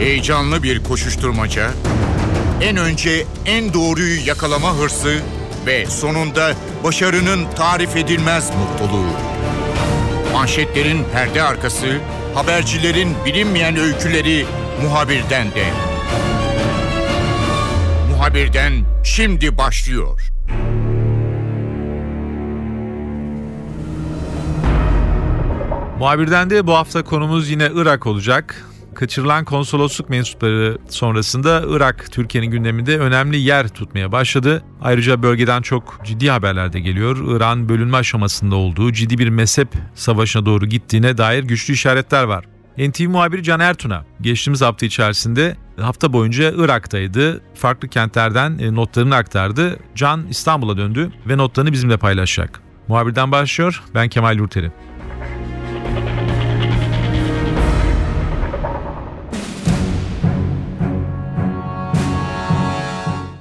Heyecanlı bir koşuşturmaca, en önce en doğruyu yakalama hırsı ve sonunda başarının tarif edilmez mutluluğu. Manşetlerin perde arkası, habercilerin bilinmeyen öyküleri muhabirden de. Muhabirden şimdi başlıyor. Muhabirden de bu hafta konumuz yine Irak olacak. Kaçırılan konsolosluk mensupları sonrasında Irak Türkiye'nin gündeminde önemli yer tutmaya başladı. Ayrıca bölgeden çok ciddi haberler de geliyor. İran bölünme aşamasında olduğu ciddi bir mezhep savaşına doğru gittiğine dair güçlü işaretler var. NTV muhabiri Can Ertun'a geçtiğimiz hafta içerisinde hafta boyunca Irak'taydı. Farklı kentlerden e, notlarını aktardı. Can İstanbul'a döndü ve notlarını bizimle paylaşacak. Muhabirden başlıyor. Ben Kemal Yurteri.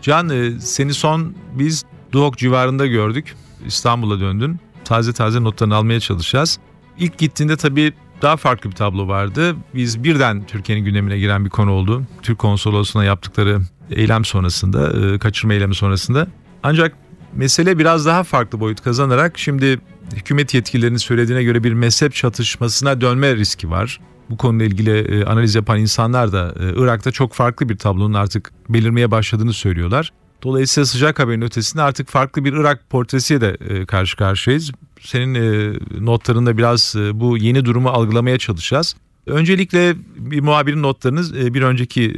Can e, seni son biz Duhok civarında gördük. İstanbul'a döndün. Taze taze notlarını almaya çalışacağız. İlk gittiğinde tabii daha farklı bir tablo vardı. Biz birden Türkiye'nin gündemine giren bir konu oldu. Türk konsolosluğuna yaptıkları eylem sonrasında, e, kaçırma eylemi sonrasında. Ancak mesele biraz daha farklı boyut kazanarak şimdi hükümet yetkililerinin söylediğine göre bir mezhep çatışmasına dönme riski var. Bu konuyla ilgili e, analiz yapan insanlar da e, Irak'ta çok farklı bir tablonun artık belirmeye başladığını söylüyorlar. Dolayısıyla sıcak haberin ötesinde artık farklı bir Irak portresiyle de e, karşı karşıyayız. Senin e, notlarında biraz bu yeni durumu algılamaya çalışacağız. Öncelikle bir muhabirin notlarını e, bir önceki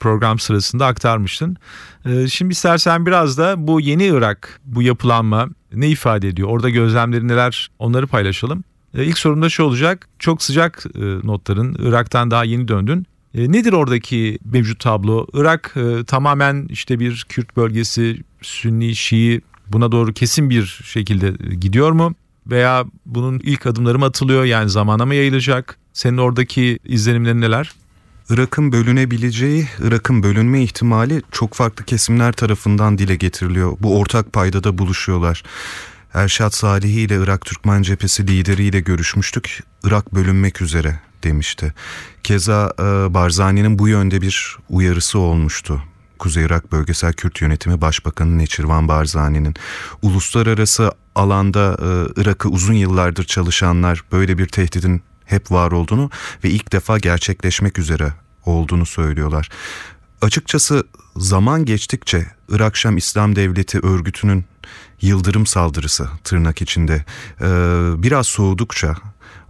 program sırasında aktarmıştın. Şimdi istersen biraz da bu yeni Irak, bu yapılanma ne ifade ediyor? Orada gözlemleri neler onları paylaşalım. İlk sorum da şu olacak. Çok sıcak notların Irak'tan daha yeni döndün. Nedir oradaki mevcut tablo? Irak tamamen işte bir Kürt bölgesi, Sünni, Şii buna doğru kesin bir şekilde gidiyor mu? Veya bunun ilk adımları mı atılıyor yani zamana mı yayılacak? Senin oradaki izlenimlerin neler? Irak'ın bölünebileceği, Irak'ın bölünme ihtimali çok farklı kesimler tarafından dile getiriliyor. Bu ortak paydada buluşuyorlar. Erşat Salihi ile Irak Türkmen Cephesi lideriyle görüşmüştük. Irak bölünmek üzere demişti. Keza e, Barzani'nin bu yönde bir uyarısı olmuştu. Kuzey Irak Bölgesel Kürt Yönetimi Başbakanı Neçirvan Barzani'nin uluslararası alanda e, Irak'ı uzun yıllardır çalışanlar böyle bir tehdidin hep var olduğunu ve ilk defa gerçekleşmek üzere olduğunu söylüyorlar. Açıkçası zaman geçtikçe Irak Şam İslam Devleti örgütünün yıldırım saldırısı tırnak içinde biraz soğudukça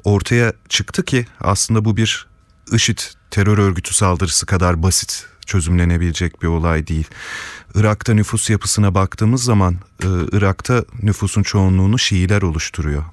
ortaya çıktı ki aslında bu bir IŞİD terör örgütü saldırısı kadar basit çözümlenebilecek bir olay değil. Irak'ta nüfus yapısına baktığımız zaman Irak'ta nüfusun çoğunluğunu Şiiler oluşturuyor.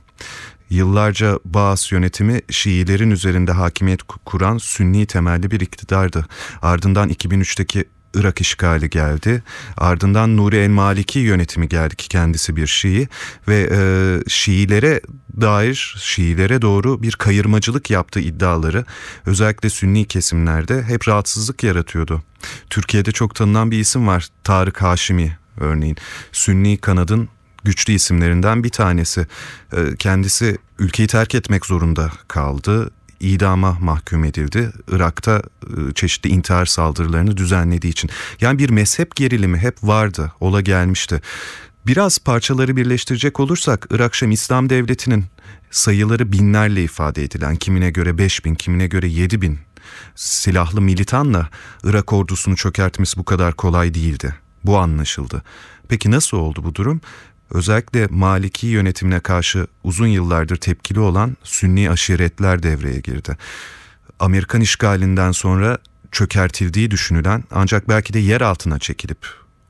Yıllarca Baas yönetimi Şiilerin üzerinde hakimiyet kuran Sünni temelli bir iktidardı. Ardından 2003'teki Irak işgali geldi. Ardından Nuri El Maliki yönetimi geldi ki kendisi bir Şii ve e, Şiilere dair Şiilere doğru bir kayırmacılık yaptığı iddiaları özellikle Sünni kesimlerde hep rahatsızlık yaratıyordu. Türkiye'de çok tanınan bir isim var Tarık Haşimi örneğin. Sünni kanadın güçlü isimlerinden bir tanesi. E, kendisi ülkeyi terk etmek zorunda kaldı idama mahkum edildi. Irak'ta e, çeşitli intihar saldırılarını düzenlediği için. Yani bir mezhep gerilimi hep vardı, ola gelmişti. Biraz parçaları birleştirecek olursak Irak Şam İslam Devleti'nin sayıları binlerle ifade edilen kimine göre 5 bin kimine göre 7 bin silahlı militanla Irak ordusunu çökertmesi bu kadar kolay değildi. Bu anlaşıldı. Peki nasıl oldu bu durum? Özellikle Maliki yönetimine karşı uzun yıllardır tepkili olan Sünni aşiretler devreye girdi. Amerikan işgalinden sonra çökertildiği düşünülen ancak belki de yer altına çekilip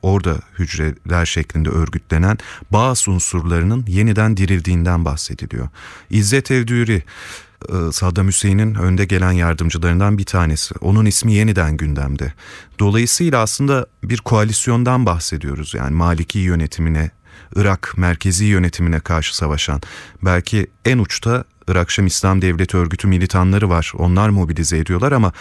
orada hücreler şeklinde örgütlenen bazı unsurlarının yeniden dirildiğinden bahsediliyor. İzzet Evdüri e, Saddam Hüseyin'in önde gelen yardımcılarından bir tanesi. Onun ismi yeniden gündemde. Dolayısıyla aslında bir koalisyondan bahsediyoruz. Yani Maliki yönetimine Irak merkezi yönetimine karşı savaşan, belki en uçta Irak İslam Devleti örgütü militanları var. Onlar mobilize ediyorlar ama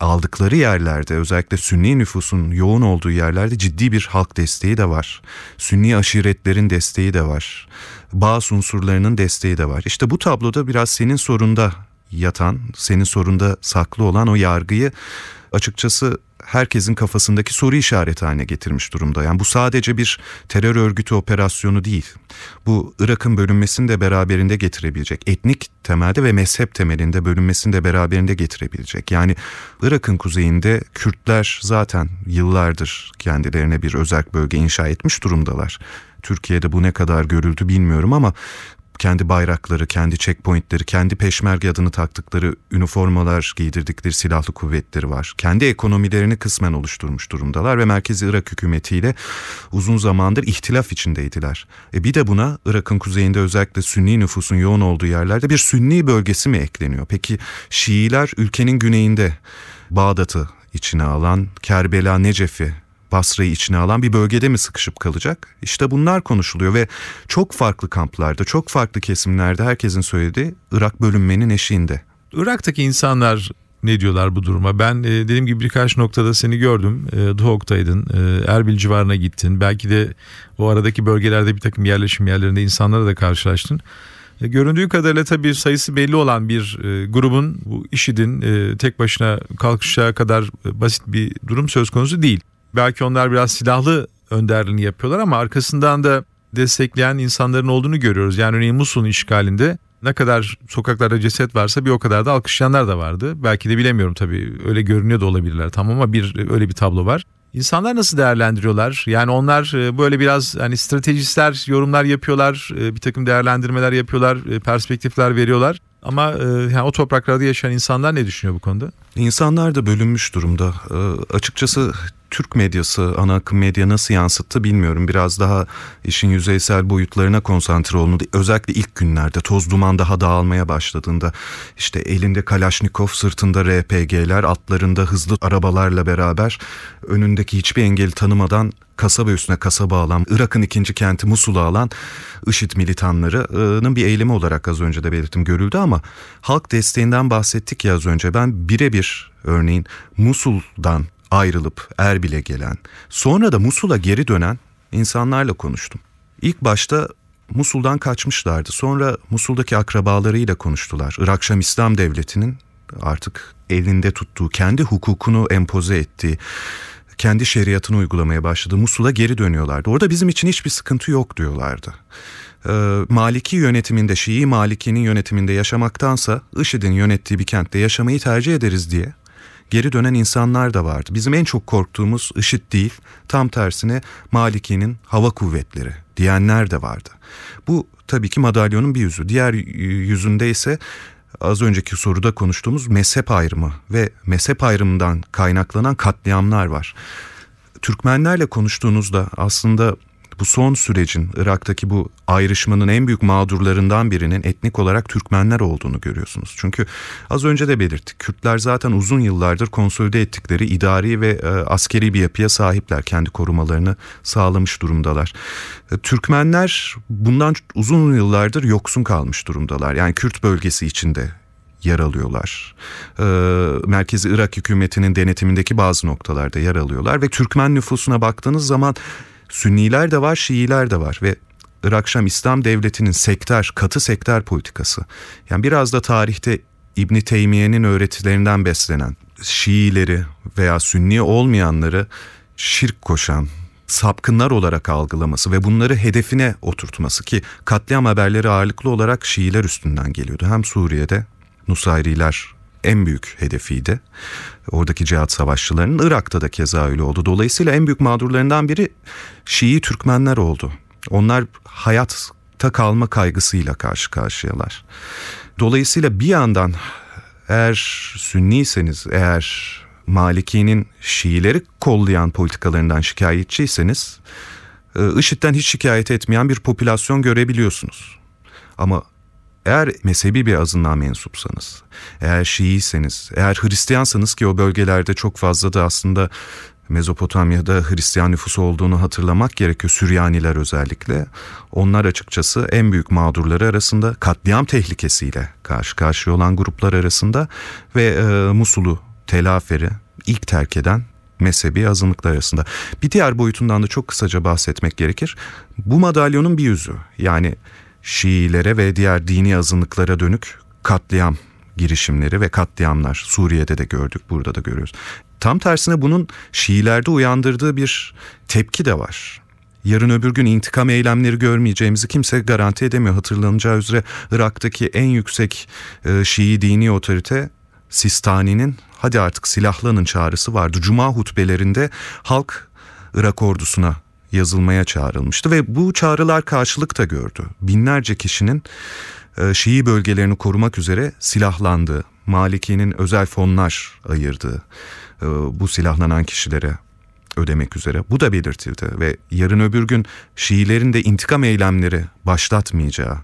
aldıkları yerlerde özellikle Sünni nüfusun yoğun olduğu yerlerde ciddi bir halk desteği de var. Sünni aşiretlerin desteği de var. Bazı unsurlarının desteği de var. İşte bu tabloda biraz senin sorunda yatan, senin sorunda saklı olan o yargıyı açıkçası herkesin kafasındaki soru işareti haline getirmiş durumda. Yani bu sadece bir terör örgütü operasyonu değil. Bu Irak'ın bölünmesini de beraberinde getirebilecek. Etnik temelde ve mezhep temelinde bölünmesini de beraberinde getirebilecek. Yani Irak'ın kuzeyinde Kürtler zaten yıllardır kendilerine bir özel bölge inşa etmiş durumdalar. Türkiye'de bu ne kadar görüldü bilmiyorum ama kendi bayrakları, kendi checkpointleri, kendi peşmerge adını taktıkları üniformalar giydirdikleri silahlı kuvvetleri var. Kendi ekonomilerini kısmen oluşturmuş durumdalar ve Merkezi Irak hükümetiyle uzun zamandır ihtilaf içindeydiler. E bir de buna Irak'ın kuzeyinde özellikle Sünni nüfusun yoğun olduğu yerlerde bir Sünni bölgesi mi ekleniyor? Peki Şiiler ülkenin güneyinde Bağdat'ı içine alan, Kerbela, Necef'i Basra'yı içine alan bir bölgede mi sıkışıp kalacak? İşte bunlar konuşuluyor ve çok farklı kamplarda, çok farklı kesimlerde herkesin söylediği Irak bölünmenin eşiğinde. Irak'taki insanlar ne diyorlar bu duruma? Ben e, dediğim gibi birkaç noktada seni gördüm. E, Duhok'taydın, e, Erbil civarına gittin. Belki de o aradaki bölgelerde bir takım yerleşim yerlerinde insanlara da karşılaştın. E, göründüğü kadarıyla tabii sayısı belli olan bir e, grubun bu IŞİD'in e, tek başına kalkışacağı kadar e, basit bir durum söz konusu değil. Belki onlar biraz silahlı önderliğini yapıyorlar ama arkasından da destekleyen insanların olduğunu görüyoruz. Yani örneğin Musul'un işgalinde ne kadar sokaklarda ceset varsa bir o kadar da alkışlayanlar da vardı. Belki de bilemiyorum tabii öyle görünüyor da olabilirler tamam ama bir öyle bir tablo var. İnsanlar nasıl değerlendiriyorlar? Yani onlar e, böyle biraz hani stratejistler yorumlar yapıyorlar, e, bir takım değerlendirmeler yapıyorlar, e, perspektifler veriyorlar. Ama yani o topraklarda yaşayan insanlar ne düşünüyor bu konuda? İnsanlar da bölünmüş durumda. açıkçası Türk medyası, ana akım medya nasıl yansıttı bilmiyorum. Biraz daha işin yüzeysel boyutlarına konsantre olundu. Özellikle ilk günlerde toz duman daha dağılmaya başladığında işte elinde Kalaşnikov, sırtında RPG'ler, atlarında hızlı arabalarla beraber önündeki hiçbir engeli tanımadan kasaba üstüne kasaba alan, Irak'ın ikinci kenti Musul'u alan IŞİD militanlarının bir eylemi olarak az önce de belirttim görüldü ama halk desteğinden bahsettik ya az önce. Ben birebir örneğin Musul'dan ayrılıp Erbil'e gelen, sonra da Musul'a geri dönen insanlarla konuştum. İlk başta Musul'dan kaçmışlardı. Sonra Musul'daki akrabalarıyla konuştular. Irak Şam İslam Devleti'nin artık elinde tuttuğu, kendi hukukunu empoze ettiği, kendi şeriatını uygulamaya başladı. Musul'a geri dönüyorlardı. Orada bizim için hiçbir sıkıntı yok diyorlardı. Ee, Maliki yönetiminde, Şii Maliki'nin yönetiminde yaşamaktansa IŞİD'in yönettiği bir kentte yaşamayı tercih ederiz diye geri dönen insanlar da vardı. Bizim en çok korktuğumuz IŞİD değil, tam tersine Maliki'nin hava kuvvetleri diyenler de vardı. Bu tabii ki madalyonun bir yüzü. Diğer yüzünde ise az önceki soruda konuştuğumuz mezhep ayrımı ve mezhep ayrımından kaynaklanan katliamlar var. Türkmenlerle konuştuğunuzda aslında bu son sürecin Irak'taki bu ayrışmanın en büyük mağdurlarından birinin etnik olarak Türkmenler olduğunu görüyorsunuz. Çünkü az önce de belirttik Kürtler zaten uzun yıllardır konsolide ettikleri idari ve e, askeri bir yapıya sahipler. Kendi korumalarını sağlamış durumdalar. E, Türkmenler bundan uzun yıllardır yoksun kalmış durumdalar. Yani Kürt bölgesi içinde yer alıyorlar. Ee, Merkezi Irak hükümetinin denetimindeki bazı noktalarda yer alıyorlar ve Türkmen nüfusuna baktığınız zaman Sünniler de var, Şiiler de var ve Irak Şam İslam Devleti'nin sektör, katı sektör politikası. Yani biraz da tarihte İbni Teymiye'nin öğretilerinden beslenen Şiileri veya Sünni olmayanları şirk koşan, sapkınlar olarak algılaması ve bunları hedefine oturtması ki katliam haberleri ağırlıklı olarak Şiiler üstünden geliyordu. Hem Suriye'de Nusayriler en büyük hedefiydi. Oradaki cihat savaşçılarının Irak'ta da keza öyle oldu. Dolayısıyla en büyük mağdurlarından biri Şii Türkmenler oldu. Onlar hayatta kalma kaygısıyla karşı karşıyalar. Dolayısıyla bir yandan eğer Sünniyseniz, eğer Maliki'nin Şiileri kollayan politikalarından şikayetçiyseniz, e, IŞİD'den hiç şikayet etmeyen bir popülasyon görebiliyorsunuz. Ama eğer mezhebi bir azınlığa mensupsanız, eğer Şiiyseniz, eğer Hristiyansanız ki o bölgelerde çok fazla da aslında Mezopotamya'da Hristiyan nüfusu olduğunu hatırlamak gerekiyor. Süryaniler özellikle. Onlar açıkçası en büyük mağdurları arasında katliam tehlikesiyle karşı karşıya olan gruplar arasında ve e, Musul'u, Telaferi ilk terk eden mezhebi azınlıklar arasında. Bir diğer boyutundan da çok kısaca bahsetmek gerekir. Bu madalyonun bir yüzü. Yani Şiilere ve diğer dini azınlıklara dönük katliam girişimleri ve katliamlar. Suriye'de de gördük, burada da görüyoruz. Tam tersine bunun Şiilerde uyandırdığı bir tepki de var. Yarın öbür gün intikam eylemleri görmeyeceğimizi kimse garanti edemiyor. Hatırlanacağı üzere Irak'taki en yüksek e, Şii dini otorite Sistani'nin hadi artık silahlanın çağrısı vardı. Cuma hutbelerinde halk Irak ordusuna yazılmaya çağrılmıştı ve bu çağrılar karşılık da gördü. Binlerce kişinin e, Şii bölgelerini korumak üzere silahlandığı, Maliki'nin özel fonlar ayırdığı e, bu silahlanan kişilere ödemek üzere. Bu da belirtildi ve yarın öbür gün Şiilerin de intikam eylemleri başlatmayacağı,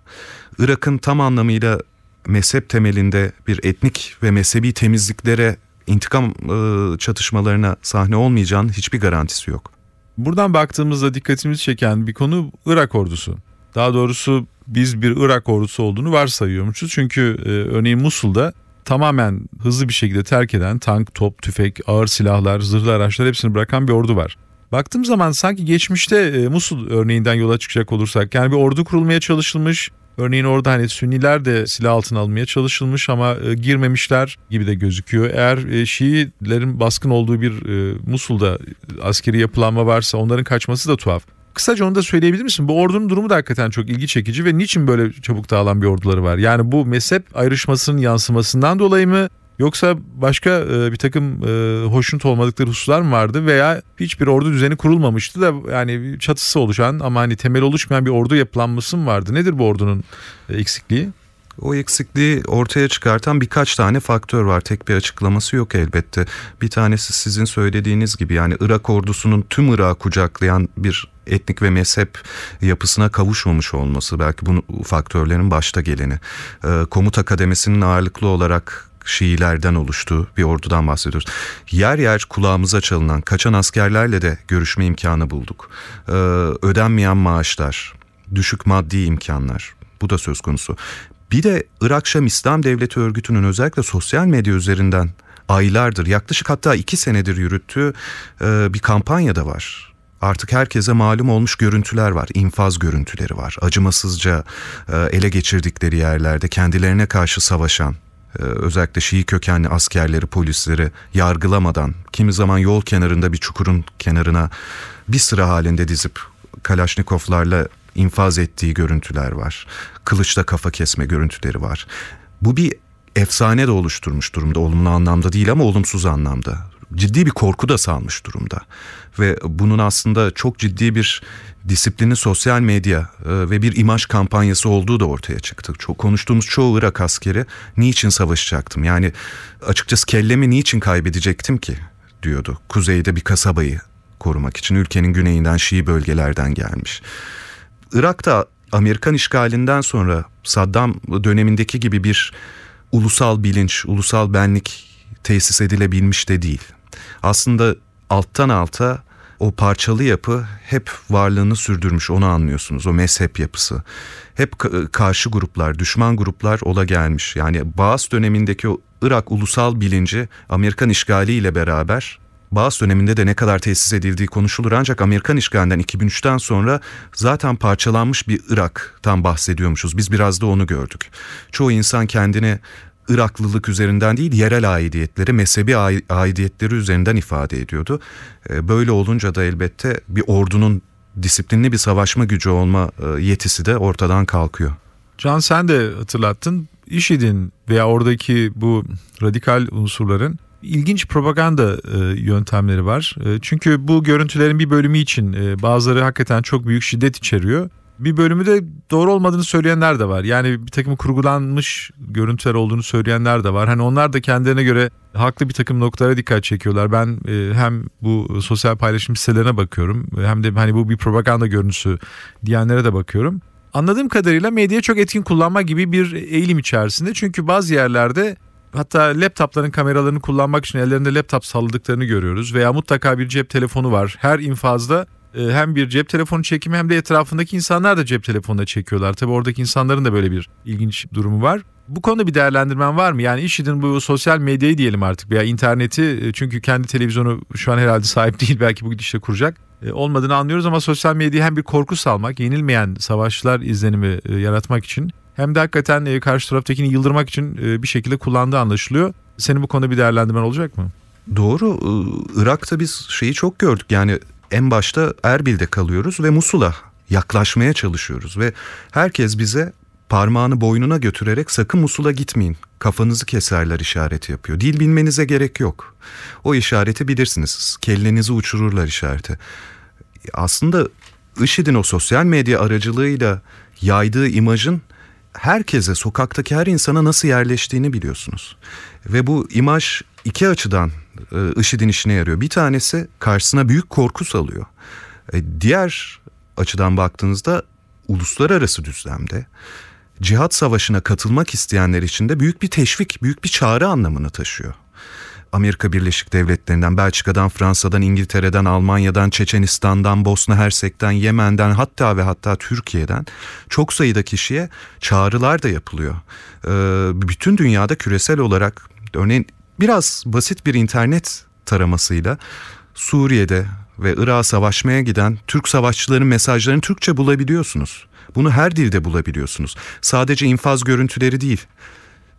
Irak'ın tam anlamıyla mezhep temelinde bir etnik ve mezhebi temizliklere, intikam e, çatışmalarına sahne olmayacağının hiçbir garantisi yok. Buradan baktığımızda dikkatimizi çeken bir konu Irak ordusu. Daha doğrusu biz bir Irak ordusu olduğunu varsayıyormuşuz. Çünkü e, örneğin Musul'da tamamen hızlı bir şekilde terk eden tank, top, tüfek, ağır silahlar, zırhlı araçlar hepsini bırakan bir ordu var. Baktığım zaman sanki geçmişte e, Musul örneğinden yola çıkacak olursak yani bir ordu kurulmaya çalışılmış. Örneğin orada hani Sünniler de silah altına almaya çalışılmış ama e, girmemişler gibi de gözüküyor. Eğer e, Şiilerin baskın olduğu bir e, Musul'da askeri yapılanma varsa onların kaçması da tuhaf. Kısaca onu da söyleyebilir misin? Bu ordunun durumu da hakikaten çok ilgi çekici ve niçin böyle çabuk dağılan bir orduları var? Yani bu mezhep ayrışmasının yansımasından dolayı mı Yoksa başka e, bir takım e, hoşnut olmadıkları hususlar mı vardı veya hiçbir ordu düzeni kurulmamıştı da yani çatısı oluşan ama hani temel oluşmayan bir ordu yapılanması mı vardı? Nedir bu ordunun e, eksikliği? O eksikliği ortaya çıkartan birkaç tane faktör var. Tek bir açıklaması yok elbette. Bir tanesi sizin söylediğiniz gibi yani Irak ordusunun tüm Irak'ı kucaklayan bir etnik ve mezhep yapısına kavuşmamış olması belki bu faktörlerin başta geleni. Komuta kademesinin ağırlıklı olarak Şiilerden oluştuğu bir ordudan bahsediyoruz. Yer yer kulağımıza çalınan kaçan askerlerle de görüşme imkanı bulduk. Ee, ödenmeyen maaşlar, düşük maddi imkanlar bu da söz konusu. Bir de Irak Şam İslam Devleti örgütünün özellikle sosyal medya üzerinden aylardır yaklaşık hatta iki senedir yürüttüğü e, bir kampanya da var artık herkese malum olmuş görüntüler var. infaz görüntüleri var. Acımasızca e, ele geçirdikleri yerlerde kendilerine karşı savaşan özellikle Şii kökenli askerleri, polisleri yargılamadan kimi zaman yol kenarında bir çukurun kenarına bir sıra halinde dizip Kalaşnikovlarla infaz ettiği görüntüler var. Kılıçla kafa kesme görüntüleri var. Bu bir efsane de oluşturmuş durumda. Olumlu anlamda değil ama olumsuz anlamda. Ciddi bir korku da salmış durumda. Ve bunun aslında çok ciddi bir disiplini sosyal medya e, ve bir imaj kampanyası olduğu da ortaya çıktı. Çok konuştuğumuz çoğu Irak askeri niçin savaşacaktım? Yani açıkçası kellemi niçin kaybedecektim ki diyordu. Kuzeyde bir kasabayı korumak için ülkenin güneyinden Şii bölgelerden gelmiş. Irak'ta Amerikan işgalinden sonra Saddam dönemindeki gibi bir ulusal bilinç, ulusal benlik tesis edilebilmiş de değil. Aslında alttan alta o parçalı yapı hep varlığını sürdürmüş onu anlıyorsunuz o mezhep yapısı. Hep karşı gruplar, düşman gruplar ola gelmiş. Yani Bağız dönemindeki o Irak ulusal bilinci Amerikan işgali ile beraber Bağız döneminde de ne kadar tesis edildiği konuşulur ancak Amerikan işgalinden 2003'ten sonra zaten parçalanmış bir Irak'tan bahsediyormuşuz. Biz biraz da onu gördük. Çoğu insan kendini Iraklılık üzerinden değil yerel aidiyetleri, mezhebi aidiyetleri üzerinden ifade ediyordu. E, böyle olunca da elbette bir ordunun disiplinli bir savaşma gücü olma e, yetisi de ortadan kalkıyor. Can sen de hatırlattın. IŞİD'in veya oradaki bu radikal unsurların ilginç propaganda e, yöntemleri var. çünkü bu görüntülerin bir bölümü için bazıları hakikaten çok büyük şiddet içeriyor bir bölümü de doğru olmadığını söyleyenler de var. Yani bir takım kurgulanmış görüntüler olduğunu söyleyenler de var. Hani onlar da kendilerine göre haklı bir takım noktalara dikkat çekiyorlar. Ben e, hem bu sosyal paylaşım sitelerine bakıyorum hem de hani bu bir propaganda görüntüsü diyenlere de bakıyorum. Anladığım kadarıyla medyayı çok etkin kullanma gibi bir eğilim içerisinde. Çünkü bazı yerlerde hatta laptopların kameralarını kullanmak için ellerinde laptop salladıklarını görüyoruz. Veya mutlaka bir cep telefonu var. Her infazda hem bir cep telefonu çekimi hem de etrafındaki insanlar da cep telefonuna çekiyorlar. Tabii oradaki insanların da böyle bir ilginç durumu var. Bu konuda bir değerlendirmen var mı? Yani IŞİD'in bu sosyal medyayı diyelim artık veya interneti e, çünkü kendi televizyonu şu an herhalde sahip değil belki bu gidişle kuracak. E, olmadığını anlıyoruz ama sosyal medyayı hem bir korku salmak, yenilmeyen savaşlar izlenimi yaratmak için hem de hakikaten e, karşı taraftakini yıldırmak için e, bir şekilde kullandığı anlaşılıyor. Senin bu konuda bir değerlendirmen olacak mı? Doğru. Irak'ta biz şeyi çok gördük. Yani en başta Erbil'de kalıyoruz ve Musul'a yaklaşmaya çalışıyoruz ve herkes bize parmağını boynuna götürerek sakın Musul'a gitmeyin. Kafanızı keserler işareti yapıyor. Dil bilmenize gerek yok. O işareti bilirsiniz. Kellenizi uçururlar işareti. Aslında IŞİD'in o sosyal medya aracılığıyla yaydığı imajın herkese, sokaktaki her insana nasıl yerleştiğini biliyorsunuz. Ve bu imaj iki açıdan IŞİD'in işine yarıyor. Bir tanesi karşısına büyük korku salıyor. E, diğer açıdan baktığınızda uluslararası düzlemde cihat savaşına katılmak isteyenler için de büyük bir teşvik, büyük bir çağrı anlamını taşıyor. Amerika Birleşik Devletleri'nden, Belçika'dan, Fransa'dan, İngiltere'den, Almanya'dan, Çeçenistan'dan, Bosna Hersek'ten, Yemen'den hatta ve hatta Türkiye'den çok sayıda kişiye çağrılar da yapılıyor. Ee, bütün dünyada küresel olarak örneğin biraz basit bir internet taramasıyla Suriye'de ve Irak'a savaşmaya giden Türk savaşçıların mesajlarını Türkçe bulabiliyorsunuz. Bunu her dilde bulabiliyorsunuz. Sadece infaz görüntüleri değil.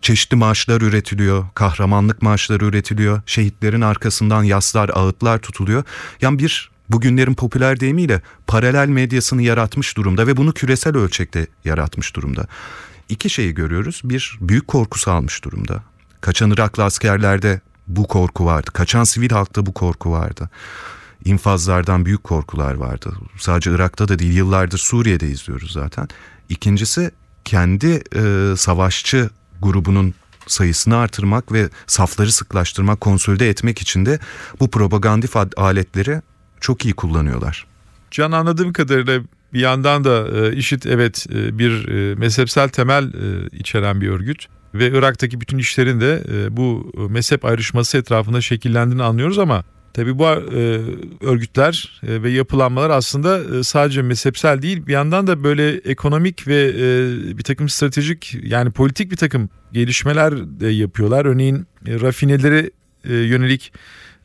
Çeşitli marşlar üretiliyor, kahramanlık marşları üretiliyor, şehitlerin arkasından yaslar, ağıtlar tutuluyor. Yani bir bugünlerin popüler deyimiyle paralel medyasını yaratmış durumda ve bunu küresel ölçekte yaratmış durumda. İki şeyi görüyoruz. Bir, büyük korku salmış durumda. Kaçan Iraklı askerlerde bu korku vardı. Kaçan sivil halkta bu korku vardı. İnfazlardan büyük korkular vardı. Sadece Irak'ta da değil yıllardır Suriye'de izliyoruz zaten. İkincisi kendi e, savaşçı grubunun sayısını artırmak ve safları sıklaştırmak, konsolide etmek için de bu propagandif aletleri çok iyi kullanıyorlar. Can anladığım kadarıyla bir yandan da e, IŞİD evet e, bir e, mezhepsel temel içeren bir örgüt ve Irak'taki bütün işlerin de e, bu mezhep ayrışması etrafında şekillendiğini anlıyoruz ama tabii bu e, örgütler e, ve yapılanmalar aslında e, sadece mezhepsel değil bir yandan da böyle ekonomik ve e, bir takım stratejik yani politik bir takım gelişmeler de yapıyorlar. Örneğin e, rafineleri e, yönelik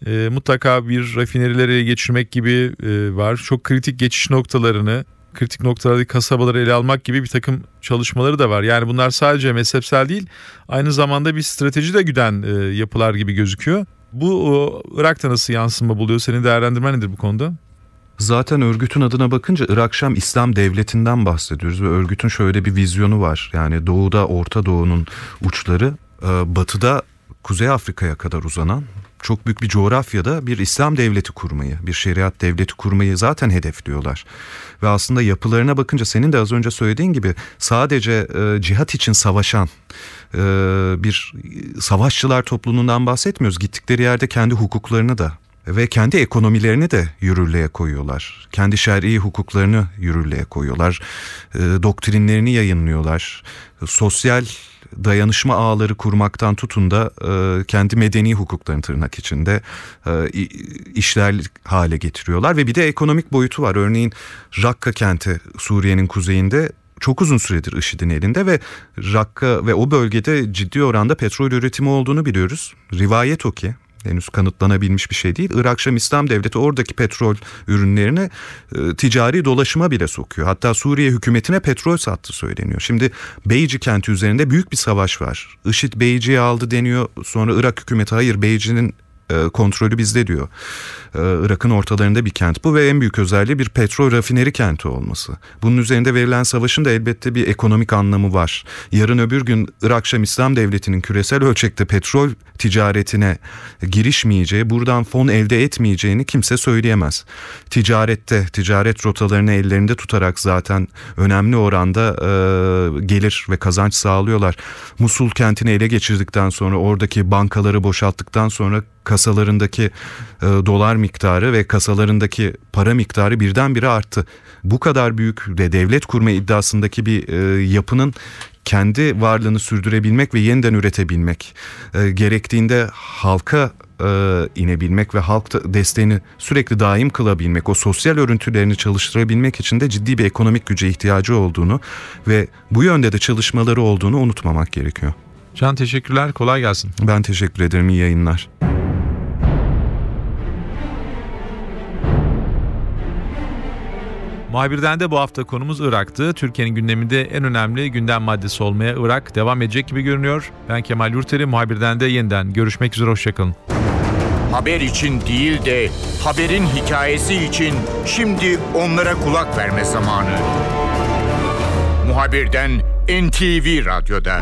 e, mutlaka bir rafinerileri geçirmek gibi e, var. Çok kritik geçiş noktalarını kritik noktalardaki kasabaları ele almak gibi bir takım çalışmaları da var. Yani bunlar sadece mezhepsel değil aynı zamanda bir strateji de güden e, yapılar gibi gözüküyor. Bu o, Irak'ta nasıl yansıma buluyor? Senin değerlendirmen nedir bu konuda? Zaten örgütün adına bakınca Irak Şam İslam Devleti'nden bahsediyoruz ve örgütün şöyle bir vizyonu var. Yani doğuda Orta Doğu'nun uçları, e, batıda Kuzey Afrika'ya kadar uzanan çok büyük bir coğrafyada bir İslam devleti kurmayı, bir şeriat devleti kurmayı zaten hedefliyorlar. Ve aslında yapılarına bakınca senin de az önce söylediğin gibi sadece e, cihat için savaşan e, bir savaşçılar topluluğundan bahsetmiyoruz. Gittikleri yerde kendi hukuklarını da ve kendi ekonomilerini de yürürlüğe koyuyorlar. Kendi şer'i hukuklarını yürürlüğe koyuyorlar. E, doktrinlerini yayınlıyorlar. Sosyal dayanışma ağları kurmaktan tutun da e, kendi medeni hukuklarını tırnak içinde e, işler hale getiriyorlar ve bir de ekonomik boyutu var. Örneğin Rakka kenti Suriye'nin kuzeyinde çok uzun süredir IŞİD'in elinde ve Rakka ve o bölgede ciddi oranda petrol üretimi olduğunu biliyoruz. Rivayet o ki henüz kanıtlanabilmiş bir şey değil. Irak Şam İslam Devleti oradaki petrol ürünlerini e, ticari dolaşıma bile sokuyor. Hatta Suriye hükümetine petrol sattı söyleniyor. Şimdi Beyci kenti üzerinde büyük bir savaş var. IŞİD Beyci'yi aldı deniyor. Sonra Irak hükümeti hayır Beyci'nin e, kontrolü bizde diyor. E, Irak'ın ortalarında bir kent bu ve en büyük özelliği bir petrol rafineri kenti olması. Bunun üzerinde verilen savaşın da elbette bir ekonomik anlamı var. Yarın öbür gün Irak Şam İslam Devleti'nin küresel ölçekte petrol ticaretine girişmeyeceği, buradan fon elde etmeyeceğini kimse söyleyemez. Ticarette, ticaret rotalarını ellerinde tutarak zaten önemli oranda e, gelir ve kazanç sağlıyorlar. Musul kentini ele geçirdikten sonra oradaki bankaları boşalttıktan sonra kasalarındaki e, dolar miktarı ve kasalarındaki para miktarı birdenbire arttı. Bu kadar büyük de devlet kurma iddiasındaki bir e, yapının kendi varlığını sürdürebilmek ve yeniden üretebilmek e, gerektiğinde halka e, inebilmek ve halk desteğini sürekli daim kılabilmek, o sosyal örüntülerini çalıştırabilmek için de ciddi bir ekonomik güce ihtiyacı olduğunu ve bu yönde de çalışmaları olduğunu unutmamak gerekiyor. Can teşekkürler, kolay gelsin. Ben teşekkür ederim, iyi yayınlar. Muhabirden de bu hafta konumuz Irak'tı. Türkiye'nin gündeminde en önemli gündem maddesi olmaya Irak devam edecek gibi görünüyor. Ben Kemal Yurteri, Muhabirden de yeniden görüşmek üzere, hoşçakalın. Haber için değil de haberin hikayesi için şimdi onlara kulak verme zamanı. Muhabirden NTV Radyo'da.